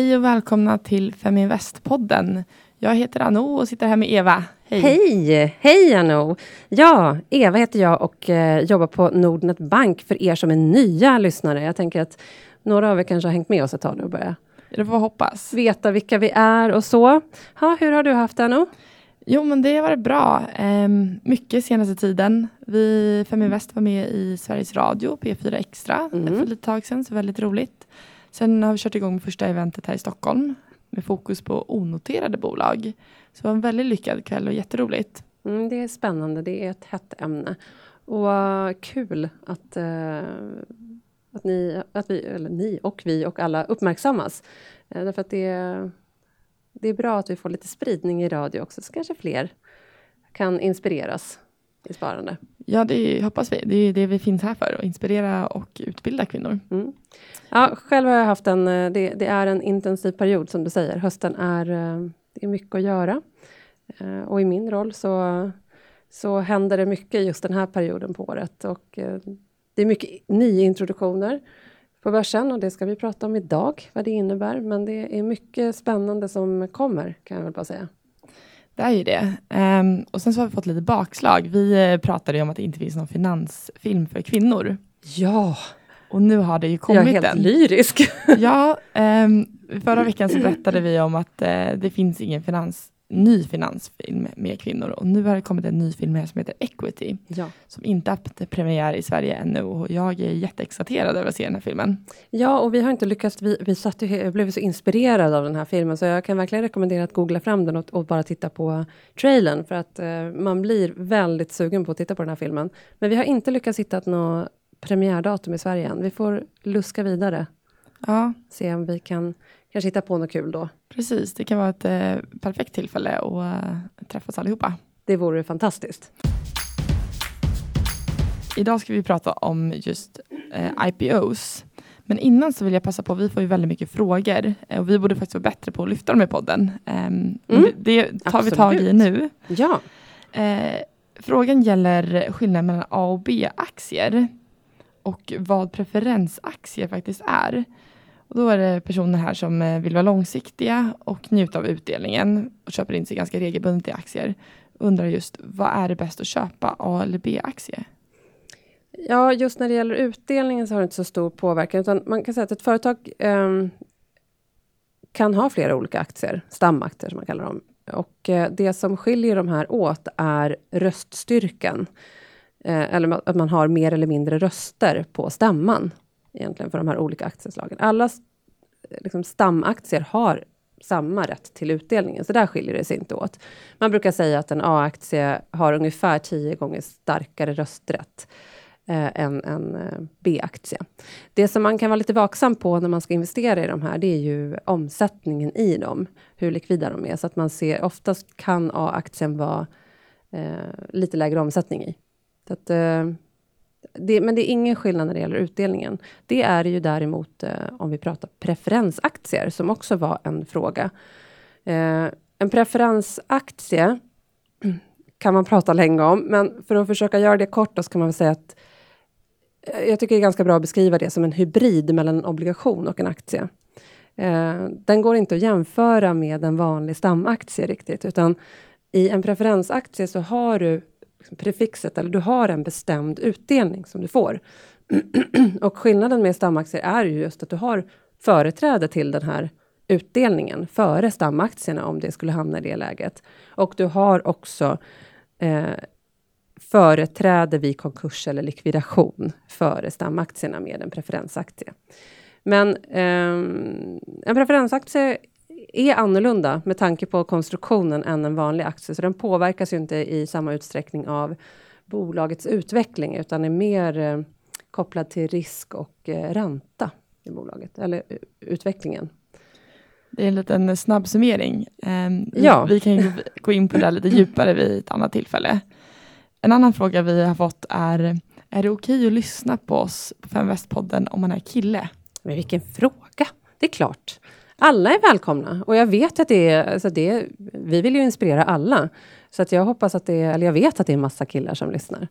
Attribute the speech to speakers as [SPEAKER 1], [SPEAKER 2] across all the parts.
[SPEAKER 1] Hej och välkomna till Feminvest-podden. Jag heter Anno och sitter här med Eva.
[SPEAKER 2] Hej! Hej, Hej Anno! Ja, Eva heter jag och eh, jobbar på Nordnet Bank för er som är nya lyssnare. Jag tänker att några av er kanske har hängt med oss ett tag nu och börjat
[SPEAKER 1] det får hoppas.
[SPEAKER 2] veta vilka vi är och så. Ha, hur har du haft det Anno?
[SPEAKER 1] Jo, men det har varit bra. Um, mycket senaste tiden. Vi, Feminvest var med i Sveriges Radio, P4 Extra, mm. för lite tag sedan, så väldigt roligt. Sen har vi kört igång första eventet här i Stockholm med fokus på onoterade bolag. Så det var en väldigt lyckad kväll och jätteroligt.
[SPEAKER 2] Mm, det är spännande, det är ett hett ämne. Och uh, kul att, uh, att, ni, att vi, eller ni och vi och alla uppmärksammas. Uh, därför att det, det är bra att vi får lite spridning i radio också, så kanske fler kan inspireras i sparande.
[SPEAKER 1] Ja, det hoppas vi. Det är det vi finns här för, att inspirera och utbilda kvinnor. Mm.
[SPEAKER 2] Ja, själv har jag haft en, eh, det, det, är en intensiv period som du säger. Hösten är, eh, det är mycket att göra. Eh, och i min roll så, så händer det mycket just den här perioden på året. Och det är mycket nyintroduktioner på börsen och det ska vi prata om idag, vad det innebär. Men det är mycket spännande som kommer, kan jag väl bara säga.
[SPEAKER 1] Det är ju det. Um, och sen så har vi fått lite bakslag. Vi uh, pratade ju om att det inte finns någon finansfilm för kvinnor.
[SPEAKER 2] Ja!
[SPEAKER 1] Och nu har det ju kommit en.
[SPEAKER 2] Jag är helt en. lyrisk.
[SPEAKER 1] ja, um, förra veckan så berättade vi om att uh, det finns ingen finans ny finansfilm med kvinnor och nu har det kommit en ny film här som heter Equity ja. som inte haft premiär i Sverige ännu och jag är jätteexalterad över att se den här filmen.
[SPEAKER 2] Ja, och vi har inte lyckats. Vi, vi satt ju, blev så inspirerade av den här filmen så jag kan verkligen rekommendera att googla fram den och, och bara titta på trailern för att uh, man blir väldigt sugen på att titta på den här filmen. Men vi har inte lyckats hitta något premiärdatum i Sverige än. Vi får luska vidare. Ja. Se om vi kan kanske hitta på något kul då.
[SPEAKER 1] Precis, det kan vara ett eh, perfekt tillfälle att eh, träffas allihopa.
[SPEAKER 2] Det vore fantastiskt.
[SPEAKER 1] Idag ska vi prata om just eh, IPOs. Men innan så vill jag passa på, vi får ju väldigt mycket frågor eh, och vi borde faktiskt vara bättre på att lyfta dem i podden. Ehm, mm. Det tar Absolut. vi tag i nu.
[SPEAKER 2] Ja.
[SPEAKER 1] Eh, frågan gäller skillnaden mellan A och B-aktier och vad preferensaktier faktiskt är. Och då är det personer här som eh, vill vara långsiktiga och njuta av utdelningen och köper in sig ganska regelbundet i aktier. Undrar just, vad är det bäst att köpa, A eller B-aktier?
[SPEAKER 2] Ja, just när det gäller utdelningen så har det inte så stor påverkan, utan man kan säga att ett företag eh, kan ha flera olika aktier, stamaktier som man kallar dem. Och eh, det som skiljer de här åt är röststyrkan. Eh, eller att man har mer eller mindre röster på stämman egentligen för de här olika aktieslagen. Alla liksom, stamaktier har samma rätt till utdelningen, så där skiljer det sig inte åt. Man brukar säga att en A-aktie har ungefär tio gånger starkare rösträtt eh, än en eh, B-aktie. Det som man kan vara lite vaksam på när man ska investera i de här, det är ju omsättningen i dem, hur likvida de är, så att man ser, oftast kan A-aktien vara eh, lite lägre omsättning i. Så att, eh, det, men det är ingen skillnad när det gäller utdelningen. Det är ju däremot eh, om vi pratar preferensaktier, som också var en fråga. Eh, en preferensaktie kan man prata länge om, men för att försöka göra det kort så kan man väl säga att eh, jag tycker det är ganska bra att beskriva det som en hybrid mellan en obligation och en aktie. Eh, den går inte att jämföra med en vanlig stamaktie riktigt, utan i en preferensaktie så har du Liksom prefixet, eller du har en bestämd utdelning som du får. och skillnaden med stamaktier är ju just att du har företräde till den här utdelningen före stamaktierna om det skulle hamna i det läget. Och du har också eh, företräde vid konkurs eller likvidation före stamaktierna med en preferensaktie. Men eh, en preferensaktie är annorlunda med tanke på konstruktionen än en vanlig aktie, så den påverkas ju inte i samma utsträckning av bolagets utveckling, utan är mer eh, kopplad till risk och eh, ränta i bolaget, eller uh, utvecklingen.
[SPEAKER 1] Det är en liten snabb summering. Um, ja. Vi kan gå in på det lite djupare vid ett annat tillfälle. En annan fråga vi har fått är, är det okej att lyssna på oss på Femvästpodden om man är kille?
[SPEAKER 2] Men vilken fråga! Det är klart alla är välkomna och jag vet att det är, alltså det, vi vill ju inspirera alla. Så att jag hoppas att det är, eller jag vet att det är massa killar som lyssnar.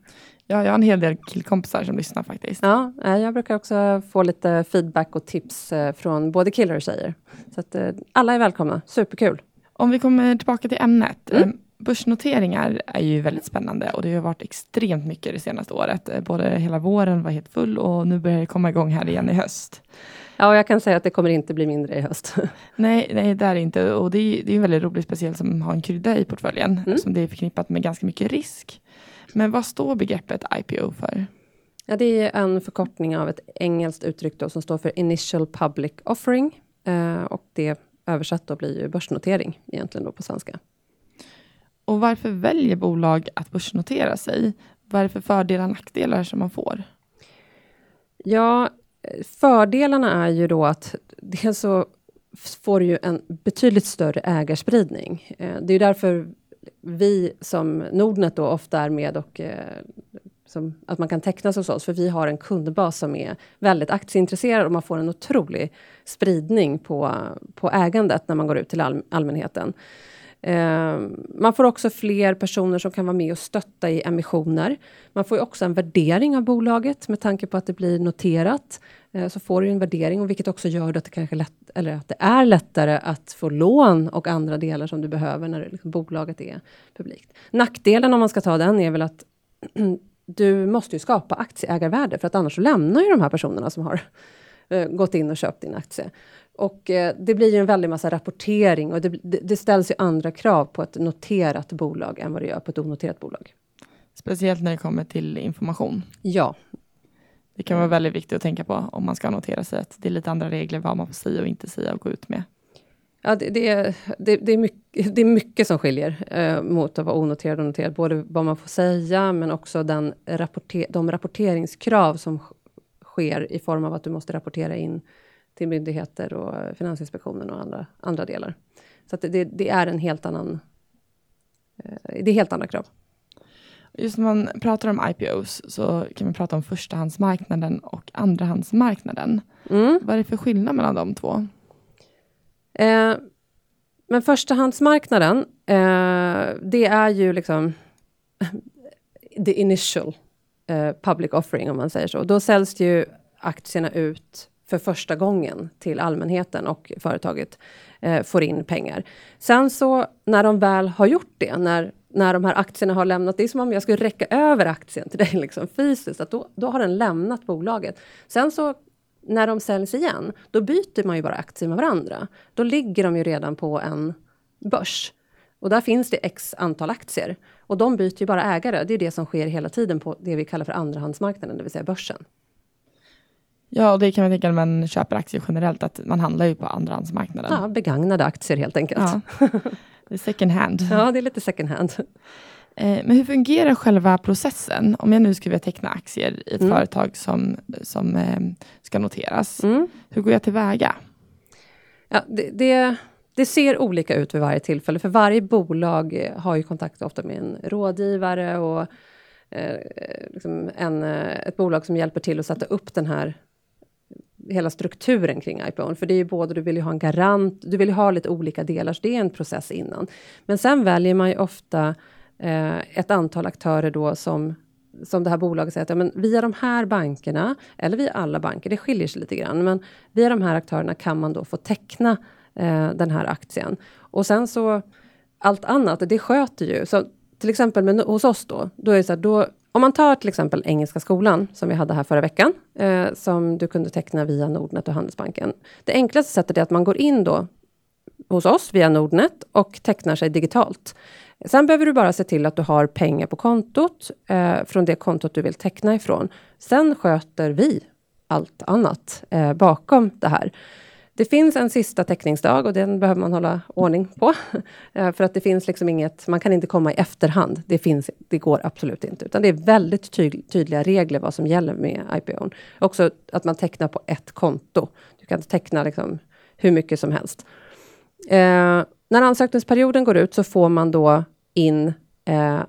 [SPEAKER 1] Ja, jag har en hel del killkompisar som lyssnar faktiskt.
[SPEAKER 2] Ja, jag brukar också få lite feedback och tips eh, från både killar och tjejer. Så att eh, alla är välkomna, superkul.
[SPEAKER 1] Om vi kommer tillbaka till ämnet. Mm. Börsnoteringar är ju väldigt spännande och det har varit extremt mycket det senaste året. Både hela våren var helt full och nu börjar det komma igång här igen i höst.
[SPEAKER 2] Ja, jag kan säga att det kommer inte bli mindre i höst.
[SPEAKER 1] nej, nej, det är det inte. Och det är, det är väldigt roligt, speciellt som har en krydda i portföljen, mm. som det är förknippat med ganska mycket risk. Men vad står begreppet IPO för?
[SPEAKER 2] Ja, det är en förkortning av ett engelskt uttryck då, som står för Initial Public Offering. Eh, och det översatt då blir ju börsnotering egentligen då på svenska.
[SPEAKER 1] Och varför väljer bolag att börsnotera sig? Vad är det för fördelar och nackdelar som man får?
[SPEAKER 2] Ja, fördelarna är ju då att dels så får du ju en betydligt större ägarspridning. Eh, det är därför vi som Nordnet då ofta är med och eh, som, att man kan tecknas hos oss, för vi har en kundbas som är väldigt aktieintresserad och man får en otrolig spridning på, på ägandet när man går ut till all, allmänheten. Eh, man får också fler personer som kan vara med och stötta i emissioner. Man får också en värdering av bolaget med tanke på att det blir noterat. Eh, så får du en värdering, och vilket också gör att det, kanske lätt, eller att det är lättare att få lån och andra delar som du behöver när liksom bolaget är publikt. Nackdelen om man ska ta den är väl att du måste ju skapa aktieägarvärde för att annars så lämnar ju de här personerna som har eh, gått in och köpt din aktie. Och eh, det blir ju en väldig massa rapportering och det, det, ställs ju andra krav på ett noterat bolag än vad det gör på ett onoterat bolag.
[SPEAKER 1] Speciellt när det kommer till information.
[SPEAKER 2] Ja.
[SPEAKER 1] Det kan vara väldigt viktigt att tänka på om man ska notera sig att det är lite andra regler vad man får säga och inte säga och gå ut med.
[SPEAKER 2] Ja, det, det, det, det, är, mycket, det är mycket som skiljer eh, mot att vara onoterad och noterad. Både vad man får säga, men också den rapporter, de rapporteringskrav som sker i form av att du måste rapportera in till myndigheter och Finansinspektionen och andra, andra delar. Så det, det, är en helt annan... Eh, det är helt andra krav.
[SPEAKER 1] Just när man pratar om IPOs så kan man prata om förstahandsmarknaden och andrahandsmarknaden. Mm. Vad är det för skillnad mellan de två?
[SPEAKER 2] Eh, men förstahandsmarknaden, eh, det är ju liksom the initial eh, public offering, om man säger så. Då säljs ju aktierna ut för första gången till allmänheten och företaget eh, får in pengar. Sen så när de väl har gjort det, när, när de här aktierna har lämnat, det är som om jag skulle räcka över aktien till dig liksom, fysiskt, att då, då har den lämnat bolaget. Sen så när de säljs igen, då byter man ju bara aktier med varandra. Då ligger de ju redan på en börs. Och där finns det x antal aktier. Och de byter ju bara ägare. Det är det som sker hela tiden på det vi kallar för andrahandsmarknaden, det vill säga börsen.
[SPEAKER 1] Ja, och det kan man tänka när man köper aktier generellt, att man handlar ju på andrahandsmarknaden.
[SPEAKER 2] Ja, begagnade aktier helt enkelt. Ja.
[SPEAKER 1] Det är second hand.
[SPEAKER 2] Ja, det är lite second hand.
[SPEAKER 1] Eh, men hur fungerar själva processen? Om jag nu skulle vilja teckna aktier i ett mm. företag som, som eh, ska noteras. Mm. Hur går jag tillväga?
[SPEAKER 2] Ja, det, det, det, ser olika ut vid varje tillfälle, för varje bolag har ju kontakt ofta med en rådgivare och eh, liksom en, eh, ett bolag som hjälper till att sätta upp den här hela strukturen kring IPO. För det är ju både, du vill ju ha en garant, du vill ju ha lite olika delar, så det är en process innan. Men sen väljer man ju ofta eh, ett antal aktörer då som som det här bolaget säger att ja, men via de här bankerna, eller via alla banker, det skiljer sig lite grann, men via de här aktörerna kan man då få teckna eh, den här aktien. Och sen så, allt annat, det sköter ju. Så till exempel med, hos oss då, då är det så här, då, om man tar till exempel Engelska skolan, som vi hade här förra veckan, eh, som du kunde teckna via Nordnet och Handelsbanken. Det enklaste sättet är att man går in då hos oss via Nordnet och tecknar sig digitalt. Sen behöver du bara se till att du har pengar på kontot eh, från det kontot du vill teckna ifrån. Sen sköter vi allt annat eh, bakom det här. Det finns en sista teckningsdag och den behöver man hålla ordning på. Eh, för att det finns liksom inget, man kan inte komma i efterhand. Det, finns, det går absolut inte. Utan det är väldigt tydliga regler vad som gäller med IPO. Också att man tecknar på ett konto. Du kan teckna liksom hur mycket som helst. Eh, när ansökningsperioden går ut så får man då in eh,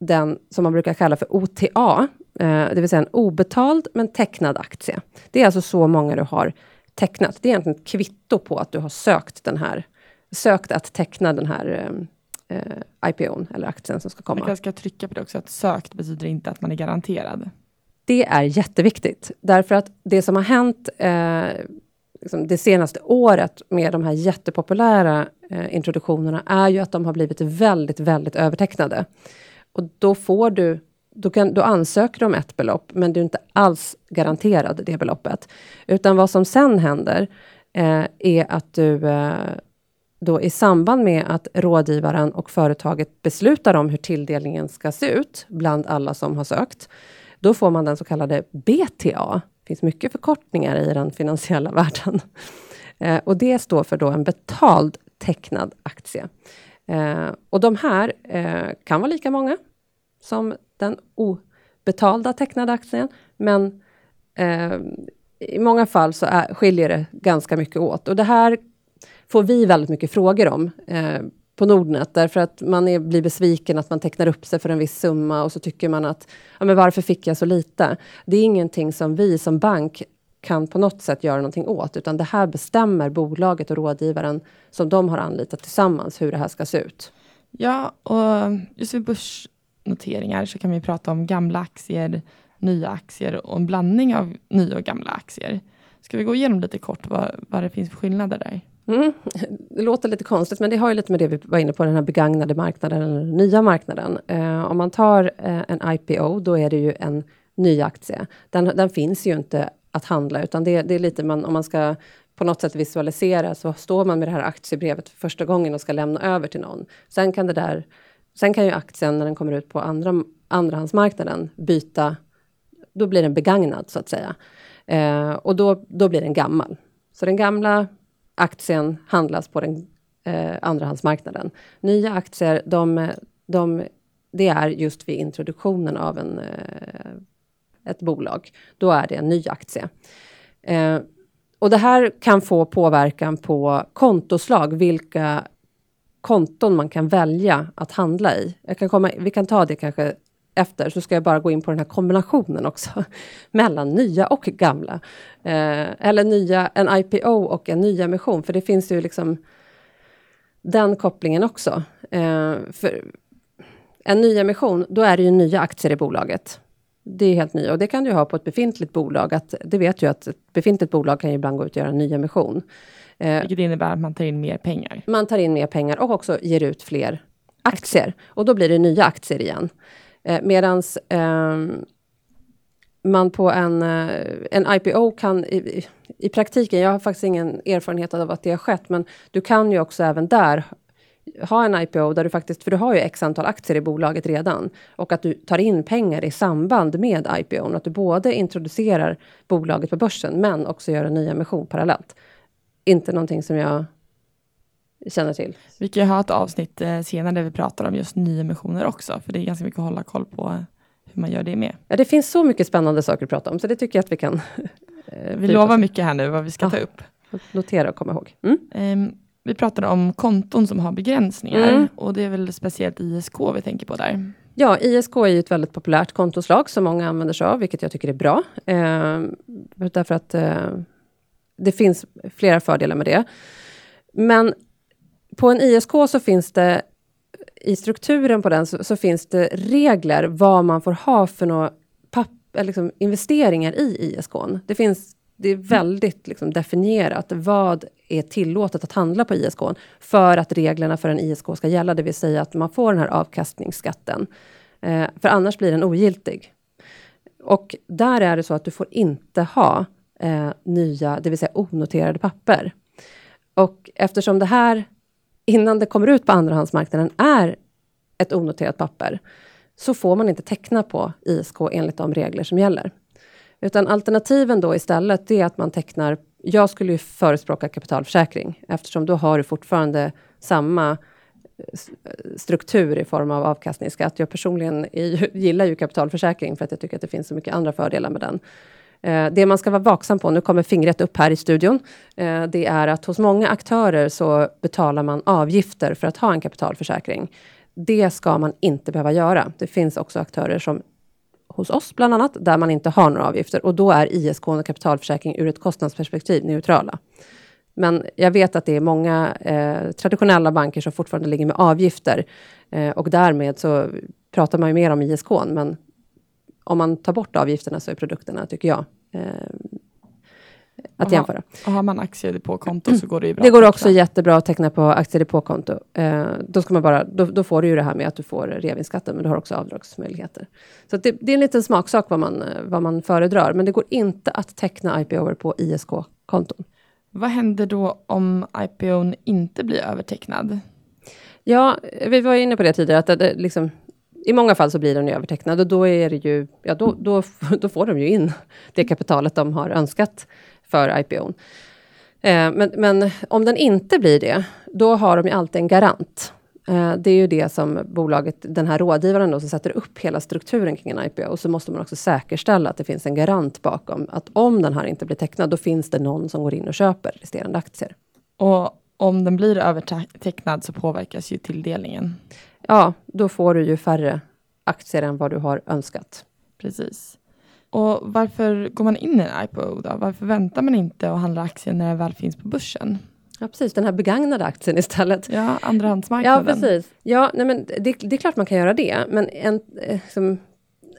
[SPEAKER 2] den som man brukar kalla för OTA, eh, det vill säga en obetald men tecknad aktie. Det är alltså så många du har tecknat. Det är egentligen ett kvitto på att du har sökt den här sökt att teckna den här eh, IPOn eller aktien som ska komma.
[SPEAKER 1] Kanske ska trycka på det också, att sökt betyder inte att man är garanterad.
[SPEAKER 2] Det är jätteviktigt, därför att det som har hänt eh, liksom det senaste året med de här jättepopulära eh, introduktionerna är ju att de har blivit väldigt, väldigt övertecknade. Och då får du då, kan, då ansöker du om ett belopp, men du är inte alls garanterad det beloppet. Utan vad som sen händer eh, är att du eh, då i samband med att rådgivaren och företaget beslutar om hur tilldelningen ska se ut bland alla som har sökt, då får man den så kallade BTA. Det finns mycket förkortningar i den finansiella världen. Eh, och det står för då en betald tecknad aktie. Eh, och de här eh, kan vara lika många som den obetalda tecknade aktien, men eh, i många fall så är, skiljer det ganska mycket åt. Och det här får vi väldigt mycket frågor om eh, på Nordnet, därför att man är, blir besviken att man tecknar upp sig för en viss summa och så tycker man att, ja men varför fick jag så lite? Det är ingenting som vi som bank kan på något sätt göra någonting åt, utan det här bestämmer bolaget och rådgivaren som de har anlitat tillsammans hur det här ska se ut.
[SPEAKER 1] Ja, och just vid börs noteringar, så kan vi prata om gamla aktier, nya aktier och en blandning av nya och gamla aktier. Ska vi gå igenom lite kort vad, vad det finns för skillnader där?
[SPEAKER 2] Mm. Det låter lite konstigt, men det har ju lite med det vi var inne på, den här begagnade marknaden, eller nya marknaden. Eh, om man tar eh, en IPO, då är det ju en ny aktie. Den, den finns ju inte att handla, utan det, det, är lite man, om man ska på något sätt visualisera, så står man med det här aktiebrevet för första gången och ska lämna över till någon. Sen kan det där, sen kan ju aktien, när den kommer ut på andra, andrahandsmarknaden, byta, då blir den begagnad så att säga. Eh, och då, då blir den gammal. Så den gamla aktien handlas på den eh, andrahandsmarknaden. Nya aktier, de, de, det är just vid introduktionen av en, eh, ett bolag. Då är det en ny aktie. Eh, och det här kan få påverkan på kontoslag, vilka konton man kan välja att handla i. Jag kan komma, vi kan ta det kanske efter, så ska jag bara gå in på den här kombinationen också, mellan nya och gamla. Eh, eller nya, en IPO och en nyemission, för det finns ju liksom den kopplingen också. Eh, för en nyemission, då är det ju nya aktier i bolaget. Det är helt nya och det kan du ha på ett befintligt bolag. Att, det vet ju att ett befintligt bolag kan ju ibland gå ut och göra en nyemission.
[SPEAKER 1] Eh, Vilket innebär att man tar in mer pengar.
[SPEAKER 2] Man tar in mer pengar och också ger ut fler aktier. Och då blir det nya aktier igen. Eh, Medan eh, man på en, eh, en IPO kan i, i, praktiken, jag har faktiskt ingen erfarenhet av att det har skett, men du kan ju också även där ha en IPO där du faktiskt, för du har ju x antal aktier i bolaget redan, och att du tar in pengar i samband med IPO, att du både introducerar bolaget på börsen, men också gör en ny emission parallellt. Inte någonting som jag känner till.
[SPEAKER 1] Vi kan ha ett avsnitt eh, senare där vi pratar om just nyemissioner också, för det är ganska mycket att hålla koll på hur man gör det med.
[SPEAKER 2] Ja, det finns så mycket spännande saker att prata om, så det tycker jag att vi kan...
[SPEAKER 1] Eh, vi lovar mycket här nu vad vi ska ja, ta upp.
[SPEAKER 2] Notera och komma ihåg. Mm.
[SPEAKER 1] Um, vi pratade om konton som har begränsningar mm. och det är väl speciellt ISK vi tänker på där.
[SPEAKER 2] Ja, ISK är ju ett väldigt populärt kontoslag som många använder sig av, vilket jag tycker är bra. Eh, därför att eh, det finns flera fördelar med det. Men på en ISK så finns det i strukturen på den så, så finns det regler vad man får ha för några eh, liksom, investeringar i ISK. Det finns det är väldigt liksom, definierat vad är tillåtet att handla på ISK för att reglerna för en ISK ska gälla, det vill säga att man får den här avkastningsskatten. Eh, för annars blir den ogiltig. Och där är det så att du får inte ha eh, nya, det vill säga onoterade papper. Och eftersom det här innan det kommer ut på andrahandsmarknaden är ett onoterat papper, så får man inte teckna på ISK enligt de regler som gäller. Utan alternativen då istället, är att man tecknar... Jag skulle ju förespråka kapitalförsäkring, eftersom då har du fortfarande samma eh, struktur i form av avkastningsskatt. Jag personligen gillar ju kapitalförsäkring, för att jag tycker att det finns så mycket andra fördelar med den. Eh, det man ska vara vaksam på, nu kommer fingret upp här i studion, eh, det är att hos många aktörer så betalar man avgifter för att ha en kapitalförsäkring. Det ska man inte behöva göra. Det finns också aktörer som hos oss bland annat, där man inte har några avgifter och då är ISK och kapitalförsäkring ur ett kostnadsperspektiv neutrala. Men jag vet att det är många eh, traditionella banker som fortfarande ligger med avgifter. Eh, och därmed så pratar man ju mer om ISK, men om man tar bort avgifterna så är produkterna, tycker jag, eh, att jämföra.
[SPEAKER 1] Och har man aktiedepåkonto så går det ju bra.
[SPEAKER 2] Det går också jättebra att teckna på aktiedepåkonto. Eh, då, ska man bara, då, då får du ju det här med att du får reavinstskatten, men du har också avdragsmöjligheter. Så det, det är en liten smaksak vad man, eh, vad man föredrar, men det går inte att teckna IPO på ISK-konton.
[SPEAKER 1] Vad händer då om IPOn inte blir övertecknad?
[SPEAKER 2] Ja, vi var inne på det tidigare, att det, liksom, i många fall så blir den övertecknad och då, är det ju, ja, då, då, då får de ju in det kapitalet de har önskat för IPOn. Eh, men, men om den inte blir det, då har de ju alltid en garant. Eh, det är ju det som bolaget, den här rådgivaren då, som sätter upp hela strukturen kring en IPO, så måste man också säkerställa att det finns en garant bakom. Att om den här inte blir tecknad, då finns det någon som går in och köper resterande aktier.
[SPEAKER 1] Och om den blir övertecknad så påverkas ju tilldelningen.
[SPEAKER 2] Ja, då får du ju färre aktier än vad du har önskat.
[SPEAKER 1] Precis. Och varför går man in i en IPO då? Varför väntar man inte och handlar aktier när den väl finns på börsen?
[SPEAKER 2] Ja, precis. Den här begagnade aktien istället.
[SPEAKER 1] Ja,
[SPEAKER 2] Ja,
[SPEAKER 1] andrahandsmarknaden.
[SPEAKER 2] precis. Ja, nej, men det, det är klart man kan göra det, men en, eh, som,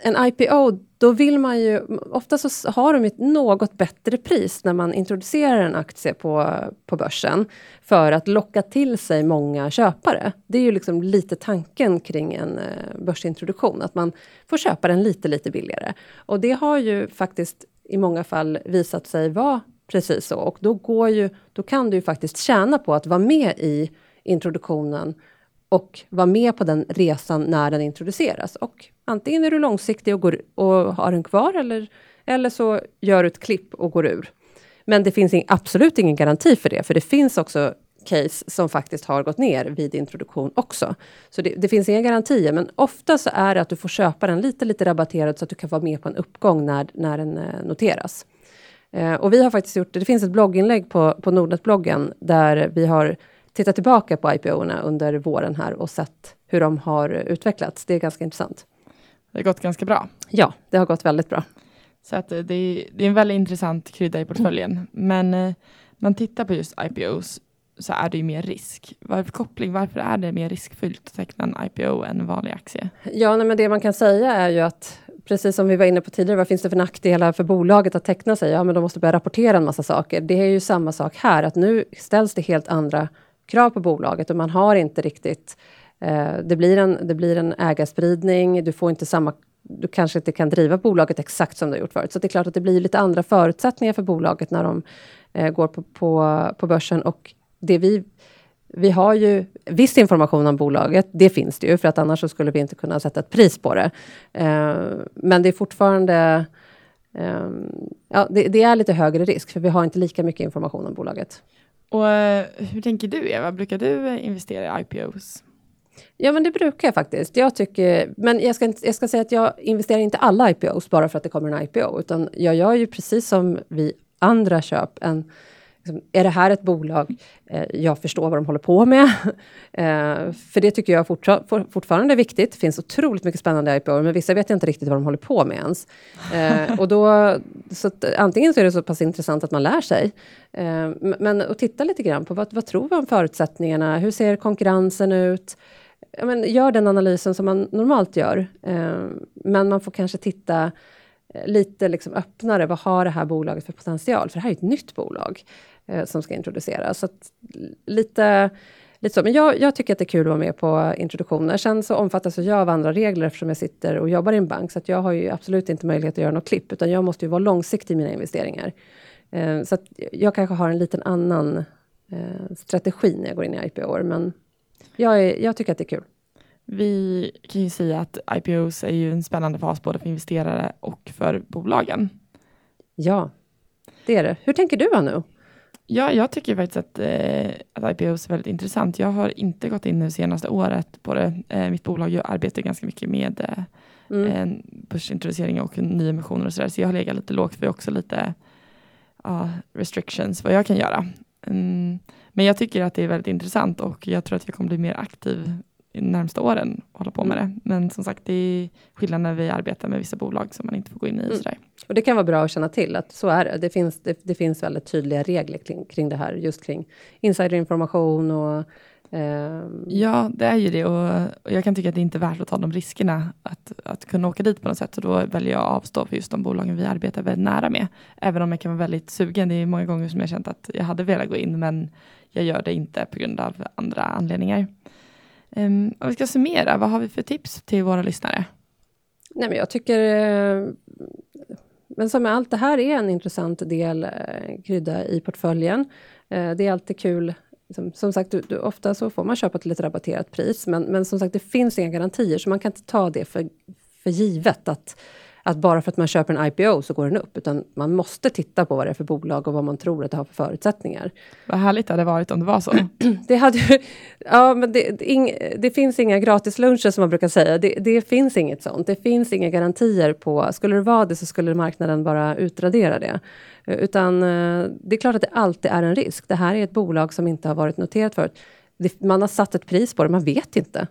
[SPEAKER 2] en IPO, då vill man ju... Ofta så har de ett något bättre pris när man introducerar en aktie på, på börsen, för att locka till sig många köpare. Det är ju liksom lite tanken kring en eh, börsintroduktion, att man får köpa den lite, lite billigare. Och det har ju faktiskt i många fall visat sig vara precis så. Och då, går ju, då kan du ju faktiskt tjäna på att vara med i introduktionen och vara med på den resan när den introduceras. Och antingen är du långsiktig och, går, och har den kvar eller, eller så gör du ett klipp och går ur. Men det finns in, absolut ingen garanti för det, för det finns också case som faktiskt har gått ner vid introduktion också. Så det, det finns inga garantier, men ofta så är det att du får köpa den lite, lite rabatterad så att du kan vara med på en uppgång när, när den eh, noteras. Eh, och vi har faktiskt gjort, det finns ett blogginlägg på, på Nordnet-bloggen där vi har tittat tillbaka på IPO-erna under våren här och sett hur de har utvecklats. Det är ganska intressant.
[SPEAKER 1] Det har gått ganska bra.
[SPEAKER 2] Ja, det har gått väldigt bra.
[SPEAKER 1] Så att eh, det, är, det är en väldigt intressant krydda i portföljen. Men eh, man tittar på just IPOs så är det ju mer risk. Varför koppling? Varför är det mer riskfyllt att teckna en IPO än en vanlig aktie?
[SPEAKER 2] Ja, nej, men det man kan säga är ju att precis som vi var inne på tidigare, vad finns det för nackdelar för bolaget att teckna sig? Ja, men de måste börja rapportera en massa saker. Det är ju samma sak här, att nu ställs det helt andra krav på bolaget och man har inte riktigt... Eh, det, blir en, det blir en ägarspridning, du får inte samma... Du kanske inte kan driva bolaget exakt som du har gjort förut. Så det är klart att det blir lite andra förutsättningar för bolaget när de eh, går på, på, på börsen. Och det vi vi har ju viss information om bolaget, det finns det ju, för att annars så skulle vi inte kunna sätta ett pris på det. Eh, men det är fortfarande... Eh, ja, det, det, är lite högre risk, för vi har inte lika mycket information om bolaget.
[SPEAKER 1] Och eh, hur tänker du Eva? Brukar du investera i IPOs?
[SPEAKER 2] Ja, men det brukar jag faktiskt. Jag tycker, men jag ska, jag ska säga att jag investerar inte alla IPOs bara för att det kommer en IPO, utan jag gör ju precis som vi andra köp en Liksom, är det här ett bolag eh, jag förstår vad de håller på med? eh, för det tycker jag fortfar fortfarande är viktigt. Det finns otroligt mycket spännande IPO, men vissa vet jag inte riktigt vad de håller på med ens. Eh, och då, så att, antingen så är det så pass intressant att man lär sig, eh, men att titta lite grann på vad, vad tror vi om förutsättningarna? Hur ser konkurrensen ut? Ja, men, gör den analysen som man normalt gör, eh, men man får kanske titta eh, lite liksom öppnare. Vad har det här bolaget för potential? För det här är ett nytt bolag eh, som ska introduceras. Så att, lite, lite så. Men jag, jag, tycker att det är kul att vara med på introduktioner. Sen så omfattas jag av andra regler eftersom jag sitter och jobbar i en bank. Så att jag har ju absolut inte möjlighet att göra något klipp, utan jag måste ju vara långsiktig i mina investeringar. Eh, så att jag kanske har en liten annan eh, strategi när jag går in i IPO. Men jag, är, jag tycker att det är kul.
[SPEAKER 1] Vi kan ju säga att IPOs är ju en spännande fas både för investerare och för bolagen.
[SPEAKER 2] Ja, det är det. Hur tänker du nu?
[SPEAKER 1] Ja, jag tycker faktiskt att, eh, att IPOs är väldigt intressant. Jag har inte gått in nu senaste året på det. Eh, mitt bolag arbetar ganska mycket med eh, mm. börsintroducering och nyemissioner och sådär. Så jag har legat lite lågt för också lite uh, restrictions vad jag kan göra. Mm, men jag tycker att det är väldigt intressant och jag tror att jag kommer bli mer aktiv närmsta åren hålla på med det. Men som sagt, det är skillnad när vi arbetar med vissa bolag som man inte får gå in i. Mm.
[SPEAKER 2] Och det kan vara bra att känna till att så är det. Det finns, det, det finns väldigt tydliga regler kring, kring det här, just kring insiderinformation och
[SPEAKER 1] Um... Ja, det är ju det och, och, jag kan tycka att det inte är värt att ta de riskerna att, att kunna åka dit på något sätt. Så då väljer jag att avstå för just de bolagen vi arbetar väldigt nära med. Även om jag kan vara väldigt sugen. Det är många gånger som jag känt att jag hade velat gå in men jag gör det inte på grund av andra anledningar. Um, om vi ska summera, vad har vi för tips till våra lyssnare?
[SPEAKER 2] Nej, men jag tycker... Eh, men som med allt, det här är en intressant del, eh, krydda i portföljen. Eh, det är alltid kul som, som sagt, du, du, ofta så får man köpa till ett rabatterat pris, men, men som sagt, det finns inga garantier, så man kan inte ta det för, för givet att att bara för att man köper en IPO så går den upp, utan man måste titta på vad det är för bolag och vad man tror att det har för förutsättningar.
[SPEAKER 1] Vad härligt det hade varit om det var så.
[SPEAKER 2] det, hade, ja, men det, det, ing, det finns inga gratisluncher som man brukar säga. Det, det, finns inget sånt. Det finns inga garantier på... Skulle det vara det så skulle marknaden bara utradera det. Utan eh, det är klart att det alltid är en risk. Det här är ett bolag som inte har varit noterat förut. Man har satt ett pris på det, man vet inte.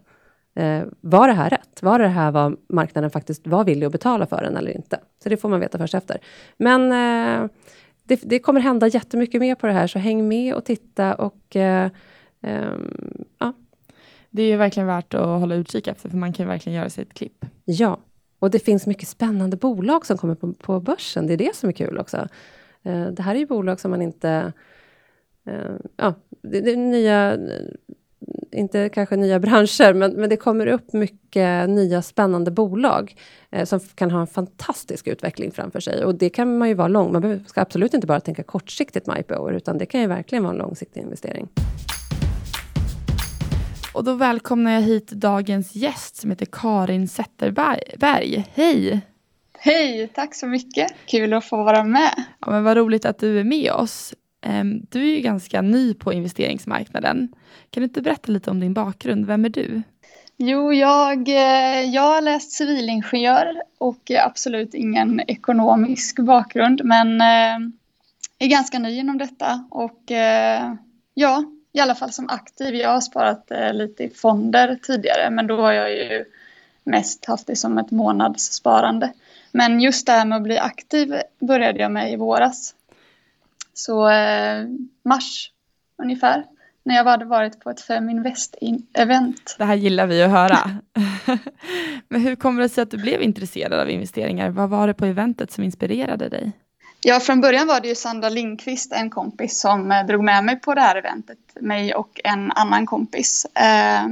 [SPEAKER 2] Eh, var det här rätt? Var det här vad marknaden faktiskt var villig att betala för den eller inte? Så det får man veta först efter. Men eh, det, det, kommer hända jättemycket mer på det här, så häng med och titta och eh, ehm, ja.
[SPEAKER 1] Det är ju verkligen värt att hålla utkik efter, för man kan verkligen göra sig ett klipp.
[SPEAKER 2] Ja, och det finns mycket spännande bolag som kommer på, på börsen. Det är det som är kul också. Eh, det här är ju bolag som man inte... Eh, ja, det, det nya inte kanske nya branscher, men, men det kommer upp mycket nya spännande bolag eh, som kan ha en fantastisk utveckling framför sig. Och det kan man ju vara lång. Man ska absolut inte bara tänka kortsiktigt med IPO, utan det kan ju verkligen vara en långsiktig investering.
[SPEAKER 1] Och då välkomnar jag hit dagens gäst som heter Karin Zetterberg. Hej!
[SPEAKER 3] Hej, tack så mycket. Kul att få vara med.
[SPEAKER 1] Ja, men vad roligt att du är med oss. Ehm, du är ju ganska ny på investeringsmarknaden. Kan du inte berätta lite om din bakgrund? Vem är du?
[SPEAKER 3] Jo, jag, eh, jag har läst civilingenjör och absolut ingen ekonomisk bakgrund, men eh, är ganska ny inom detta och eh, ja, i alla fall som aktiv. Jag har sparat lite i fonder tidigare, men då har jag ju mest haft det som ett månadssparande. Men just det här med att bli aktiv började jag med i våras så eh, mars ungefär, när jag hade varit på ett Feminvest-event.
[SPEAKER 1] Det här gillar vi att höra. Men hur kommer det sig att du blev intresserad av investeringar? Vad var det på eventet som inspirerade dig?
[SPEAKER 3] Ja, från början var det ju Sandra Lindqvist, en kompis, som eh, drog med mig på det här eventet. Mig och en annan kompis. Eh,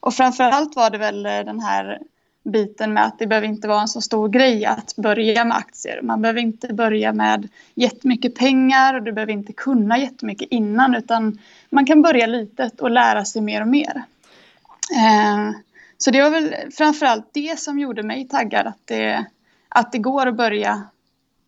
[SPEAKER 3] och framförallt var det väl eh, den här biten med att det behöver inte vara en så stor grej att börja med aktier. Man behöver inte börja med jättemycket pengar och du behöver inte kunna jättemycket innan utan man kan börja litet och lära sig mer och mer. Eh, så det var väl framförallt det som gjorde mig taggad att det, att det går att börja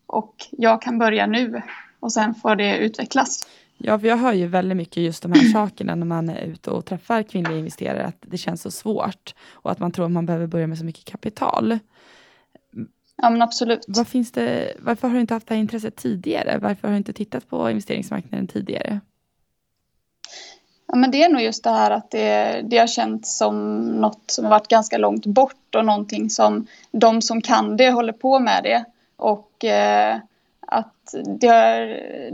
[SPEAKER 3] och jag kan börja nu och sen får det utvecklas.
[SPEAKER 1] Ja, för jag hör ju väldigt mycket just de här sakerna när man är ute och träffar kvinnliga investerare, att det känns så svårt och att man tror att man behöver börja med så mycket kapital.
[SPEAKER 3] Ja, men absolut.
[SPEAKER 1] Vad finns det, varför har du inte haft det här intresset tidigare? Varför har du inte tittat på investeringsmarknaden tidigare?
[SPEAKER 3] Ja, men det är nog just det här att det, det har känts som något som har varit ganska långt bort och någonting som de som kan det håller på med det. Och eh, att det har,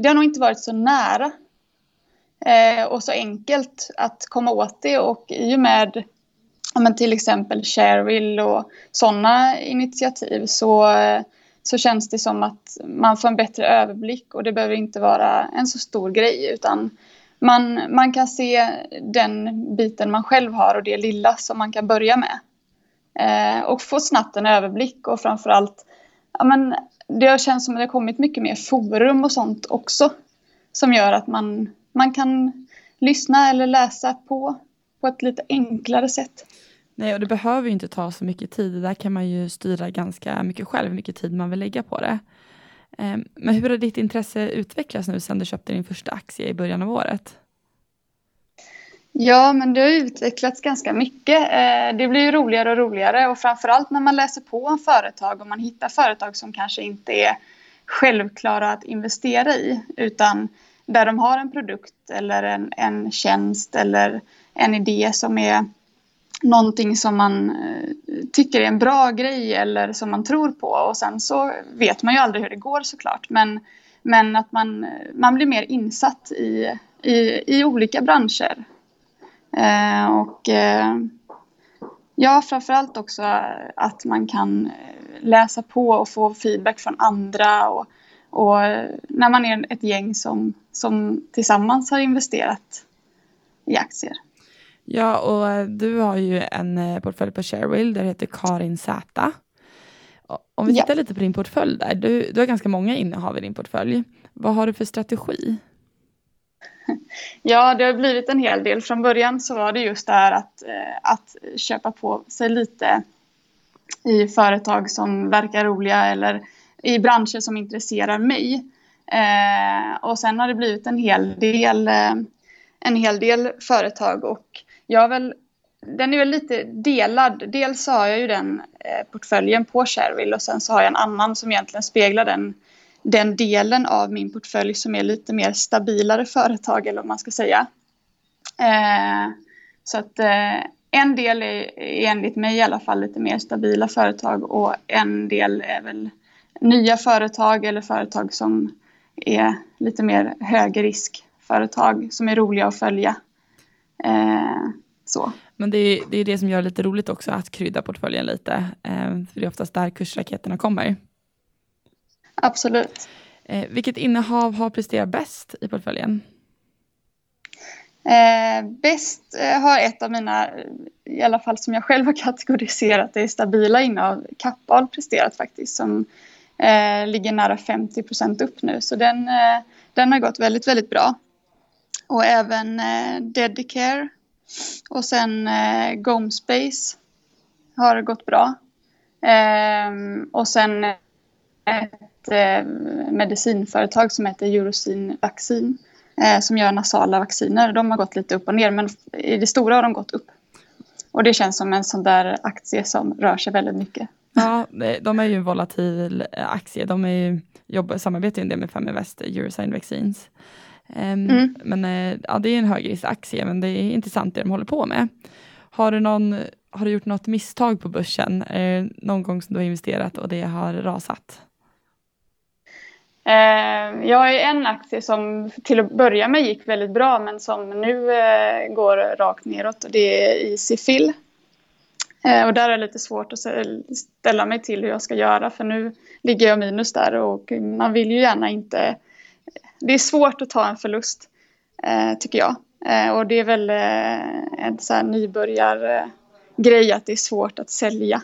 [SPEAKER 3] det har nog inte varit så nära eh, och så enkelt att komma åt det och i och med ja, men till exempel Sharewill och sådana initiativ så, så känns det som att man får en bättre överblick och det behöver inte vara en så stor grej utan man, man kan se den biten man själv har och det lilla som man kan börja med. Eh, och få snabbt en överblick och framförallt ja, men det har känts som att det har kommit mycket mer forum och sånt också. Som gör att man, man kan lyssna eller läsa på på ett lite enklare sätt.
[SPEAKER 1] Nej, och det behöver ju inte ta så mycket tid. Där kan man ju styra ganska mycket själv, hur mycket tid man vill lägga på det. Ehm, men hur har ditt intresse utvecklats nu sedan du köpte din första aktie i början av året?
[SPEAKER 3] Ja, men det har utvecklats ganska mycket. Eh, det blir ju roligare och roligare och framförallt när man läser på om företag och man hittar företag som kanske inte är självklara att investera i utan där de har en produkt eller en, en tjänst eller en idé som är någonting som man eh, tycker är en bra grej eller som man tror på och sen så vet man ju aldrig hur det går såklart men, men att man, man blir mer insatt i, i, i olika branscher. Eh, och eh, ja, framförallt också att man kan läsa på och få feedback från andra och, och när man är ett gäng som, som tillsammans har investerat i aktier.
[SPEAKER 1] Ja, och eh, du har ju en eh, portfölj på Sharewill där det heter Karin Z. Om vi tittar ja. lite på din portfölj där, du, du har ganska många innehav i din portfölj. Vad har du för strategi?
[SPEAKER 3] Ja, det har blivit en hel del. Från början så var det just det här att, eh, att köpa på sig lite i företag som verkar roliga eller i branscher som intresserar mig. Eh, och sen har det blivit en hel del, eh, en hel del företag och jag har väl, den är väl lite delad. Dels har jag ju den portföljen på Shareville och sen så har jag en annan som egentligen speglar den, den delen av min portfölj som är lite mer stabilare företag eller vad man ska säga. Eh, så att eh, en del är enligt mig i alla fall lite mer stabila företag och en del är väl nya företag eller företag som är lite mer högriskföretag som är roliga att följa. Eh, så.
[SPEAKER 1] Men det är, det är det som gör det lite roligt också att krydda portföljen lite. Eh, för det är oftast där kursraketerna kommer.
[SPEAKER 3] Absolut.
[SPEAKER 1] Eh, vilket innehav har presterat bäst i portföljen?
[SPEAKER 3] Eh, bäst eh, har ett av mina, i alla fall som jag själv har kategoriserat det stabila innehav, Kappahl presterat faktiskt som eh, ligger nära 50 procent upp nu. Så den, eh, den har gått väldigt, väldigt bra. Och även eh, Dedicare och sen eh, Gomespace har gått bra. Eh, och sen ett eh, medicinföretag som heter Eurosin Vaccin eh, som gör nasala vacciner. De har gått lite upp och ner men i det stora har de gått upp. Och det känns som en sån där aktie som rör sig väldigt mycket.
[SPEAKER 1] Ja, de är ju en volatil aktie. De är ju, jobbar, samarbetar ju en del med Feminvest, Eurosign Vaccines. Um, mm. Men ja, det är en högriskaktie, men det är intressant det de håller på med. Har du, någon, har du gjort något misstag på börsen? Någon gång som du har investerat och det har rasat?
[SPEAKER 3] Eh, jag har en aktie som till att börja med gick väldigt bra men som nu eh, går rakt neråt och det är Easyfill. Eh, och där är det lite svårt att ställa mig till hur jag ska göra för nu ligger jag minus där och man vill ju gärna inte det är svårt att ta en förlust, eh, tycker jag. Eh, och det är väl eh, en så här nybörjargrej eh, att det är svårt att sälja.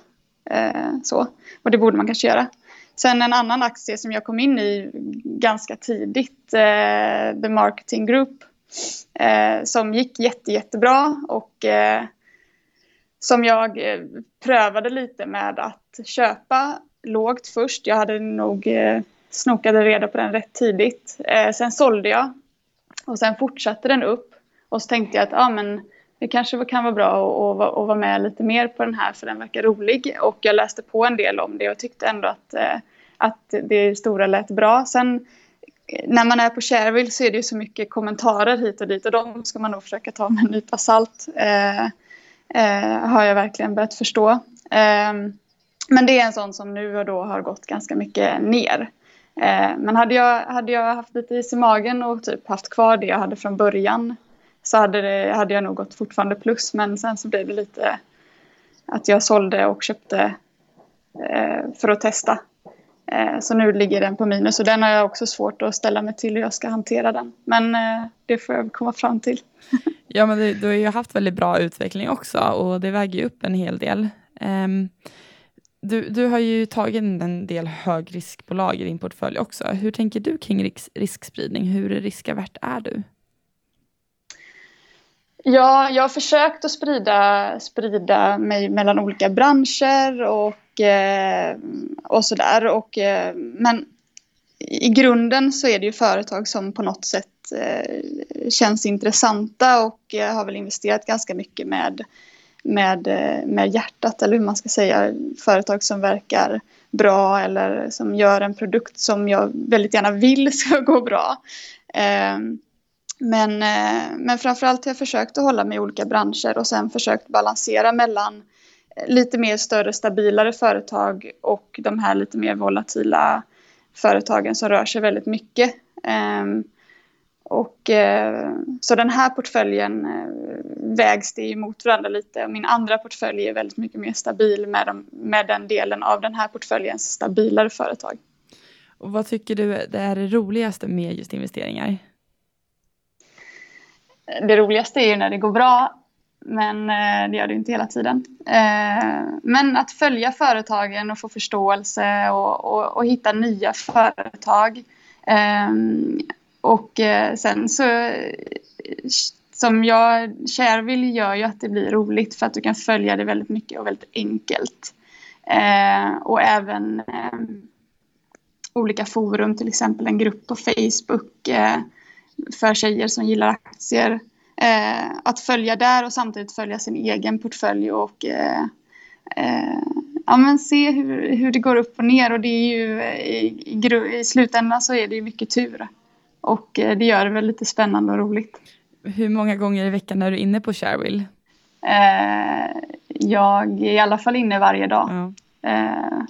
[SPEAKER 3] Eh, så. Och det borde man kanske göra. Sen en annan aktie som jag kom in i ganska tidigt, eh, The Marketing Group, eh, som gick jätte, jättebra och eh, som jag eh, prövade lite med att köpa lågt först. Jag hade nog eh, snokade reda på den rätt tidigt. Eh, sen sålde jag och sen fortsatte den upp. Och så tänkte jag att ah, men det kanske kan vara bra att, att, vara med lite mer på den här för den verkar rolig. Och jag läste på en del om det och tyckte ändå att, eh, att det stora lät bra. Sen eh, när man är på Shareville så är det ju så mycket kommentarer hit och dit och de ska man nog försöka ta med en nypa salt. Eh, eh, har jag verkligen börjat förstå. Eh, men det är en sån som nu och då har gått ganska mycket ner. Eh, men hade jag, hade jag haft lite is i magen och typ haft kvar det jag hade från början så hade, det, hade jag nog gått fortfarande plus. Men sen så blev det lite att jag sålde och köpte eh, för att testa. Eh, så nu ligger den på minus och den har jag också svårt att ställa mig till hur jag ska hantera den. Men eh, det får jag komma fram till.
[SPEAKER 1] ja, men du, du, har ju haft väldigt bra utveckling också och det väger ju upp en hel del. Um, du, du har ju tagit en del högriskbolag i din portfölj också. Hur tänker du kring risk, riskspridning? Hur riskavärt är du?
[SPEAKER 3] Ja, jag har försökt att sprida, sprida mig mellan olika branscher och, eh, och sådär. Och, eh, men i grunden så är det ju företag som på något sätt eh, känns intressanta och eh, har väl investerat ganska mycket med med, eh, med hjärtat eller hur man ska säga. Företag som verkar bra eller som gör en produkt som jag väldigt gärna vill ska gå bra. Ehm, men, eh, men framförallt har jag försökt att hålla mig i olika branscher och sen försökt balansera mellan eh, lite mer större, stabilare företag och de här lite mer volatila företagen som rör sig väldigt mycket. Ehm, och, eh, så den här portföljen vägs det mot varandra lite. Min andra portfölj är väldigt mycket mer stabil med, de, med den delen av den här portföljens stabilare företag.
[SPEAKER 1] Och vad tycker du är det roligaste med just investeringar?
[SPEAKER 3] Det roligaste är ju när det går bra, men eh, det gör det inte hela tiden. Eh, men att följa företagen och få förståelse och, och, och hitta nya företag ehm, och eh, sen så som jag, Shareville gör ju att det blir roligt för att du kan följa det väldigt mycket och väldigt enkelt. Eh, och även eh, olika forum, till exempel en grupp på Facebook eh, för tjejer som gillar aktier. Eh, att följa där och samtidigt följa sin egen portfölj och eh, ja, men se hur, hur det går upp och ner och det är ju i, i, i slutändan så är det ju mycket tur. Och eh, det gör det väl lite spännande och roligt.
[SPEAKER 1] Hur många gånger i veckan är du inne på Sharewill?
[SPEAKER 3] Eh, jag är i alla fall inne varje dag. Eh,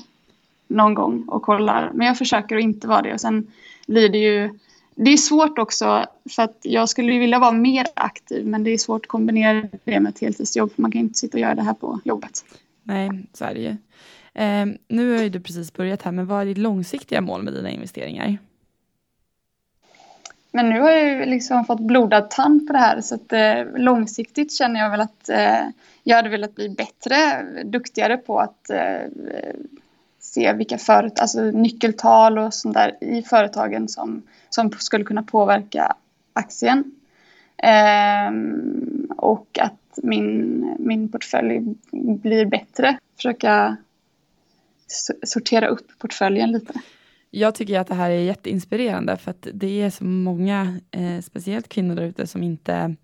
[SPEAKER 3] någon gång och kollar. Men jag försöker att inte vara det. Och sen blir det ju... Det är svårt också för att jag skulle vilja vara mer aktiv men det är svårt att kombinera det med ett heltidsjobb för man kan inte sitta och göra det här på jobbet.
[SPEAKER 1] Nej, så är det ju. Eh, nu har ju du precis börjat här men vad är ditt långsiktiga mål med dina investeringar?
[SPEAKER 3] Men nu har jag ju liksom fått blodad tand på det här så att eh, långsiktigt känner jag väl att eh, jag hade velat bli bättre, duktigare på att eh, se vilka företag, alltså nyckeltal och sånt där i företagen som, som skulle kunna påverka aktien. Ehm, och att min, min portfölj blir bättre. Försöka sortera upp portföljen lite.
[SPEAKER 1] Jag tycker att det här är jätteinspirerande för att det är så många, eh, speciellt kvinnor där ute, som inte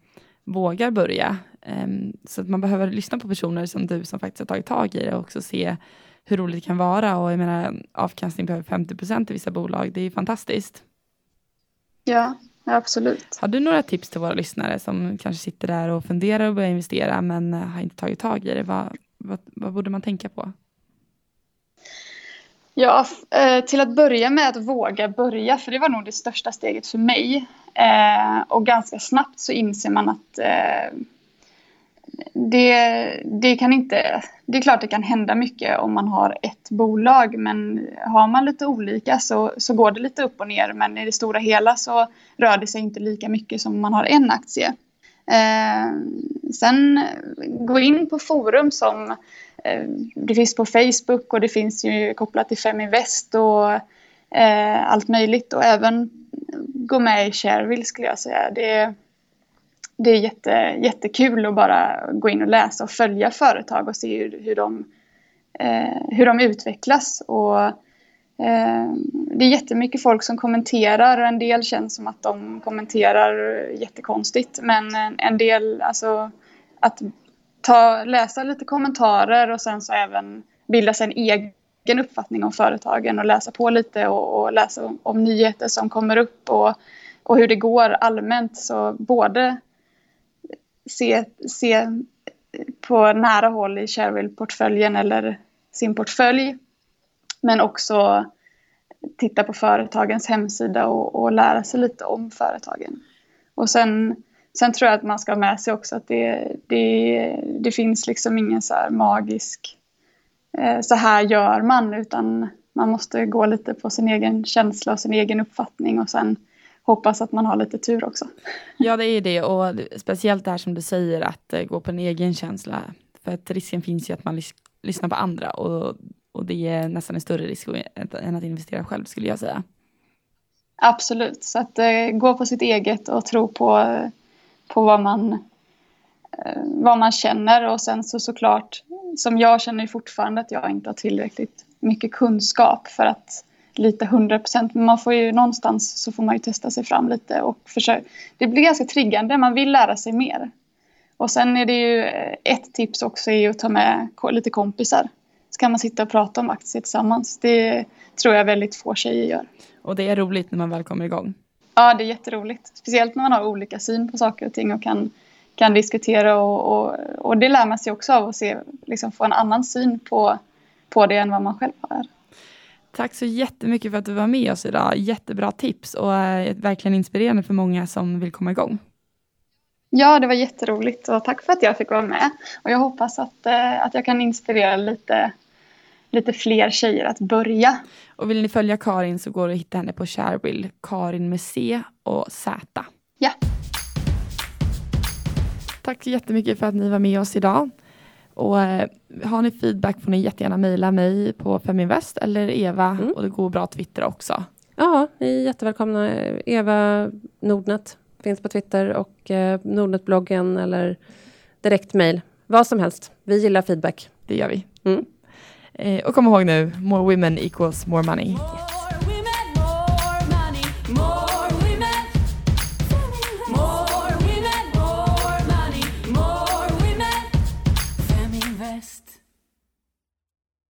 [SPEAKER 1] vågar börja. Um, så att man behöver lyssna på personer som du som faktiskt har tagit tag i det och också se hur roligt det kan vara. Och jag menar avkastning på över 50 procent i vissa bolag, det är fantastiskt.
[SPEAKER 3] Ja, absolut.
[SPEAKER 1] Har du några tips till våra lyssnare som kanske sitter där och funderar och börjar investera men har inte tagit tag i det? Vad, vad, vad borde man tänka på?
[SPEAKER 3] Ja, eh, till att börja med att våga börja, för det var nog det största steget för mig. Eh, och ganska snabbt så inser man att eh, det, det kan inte... Det är klart det kan hända mycket om man har ett bolag, men har man lite olika så, så går det lite upp och ner. Men i det stora hela så rör det sig inte lika mycket som om man har en aktie. Eh, sen gå in på forum som Eh, det finns på Facebook och det finns ju kopplat till Feminvest och eh, allt möjligt och även gå med i Shareville skulle jag säga. Det, det är jätte, jättekul att bara gå in och läsa och följa företag och se hur, hur, de, eh, hur de utvecklas. Och, eh, det är jättemycket folk som kommenterar och en del känns som att de kommenterar jättekonstigt men en, del, alltså att ta, läsa lite kommentarer och sen så även bilda sig en egen uppfattning om företagen och läsa på lite och, och läsa om, om, nyheter som kommer upp och, och hur det går allmänt. Så både se, se på nära håll i Shareville-portföljen eller sin portfölj men också titta på företagens hemsida och, och lära sig lite om företagen. Och sen Sen tror jag att man ska ha med sig också att det, det, det finns liksom ingen så här magisk eh, så här gör man utan man måste gå lite på sin egen känsla och sin egen uppfattning och sen hoppas att man har lite tur också.
[SPEAKER 1] Ja, det är det och speciellt det här som du säger att uh, gå på en egen känsla. För att risken finns ju att man lys lyssnar på andra och, och det är nästan en större risk än att investera själv skulle jag säga.
[SPEAKER 3] Absolut, så att uh, gå på sitt eget och tro på på vad man, eh, vad man känner och sen så såklart som jag känner fortfarande att jag inte har tillräckligt mycket kunskap för att lita 100 procent. Men man får ju någonstans så får man ju testa sig fram lite och försöka. Det blir ganska triggande, man vill lära sig mer. Och sen är det ju eh, ett tips också är att ta med lite kompisar. Så kan man sitta och prata om aktier tillsammans. Det tror jag väldigt få tjejer gör.
[SPEAKER 1] Och det är roligt när man väl kommer igång.
[SPEAKER 3] Ja, det är jätteroligt. Speciellt när man har olika syn på saker och ting och kan, kan diskutera och, och, och det lär man sig också av att se, liksom få en annan syn på, på det än vad man själv har.
[SPEAKER 1] Tack så jättemycket för att du var med oss idag. Jättebra tips och eh, verkligen inspirerande för många som vill komma igång.
[SPEAKER 3] Ja, det var jätteroligt och tack för att jag fick vara med. Och jag hoppas att, eh, att jag kan inspirera lite, lite fler tjejer att börja.
[SPEAKER 1] Och vill ni följa Karin så går det att hitta henne på Sharewill, Karin med C och Z.
[SPEAKER 3] Ja.
[SPEAKER 1] Tack så jättemycket för att ni var med oss idag. Och eh, har ni feedback får ni jättegärna mejla mig på Feminvest eller Eva mm. och det går bra att twittra också.
[SPEAKER 2] Ja, ni är jättevälkomna. Eva Nordnet finns på Twitter och eh, Nordnet-bloggen eller direkt mejl. Vad som helst. Vi gillar feedback.
[SPEAKER 1] Det gör vi. Mm. Eh, och kom ihåg nu, more women equals more money.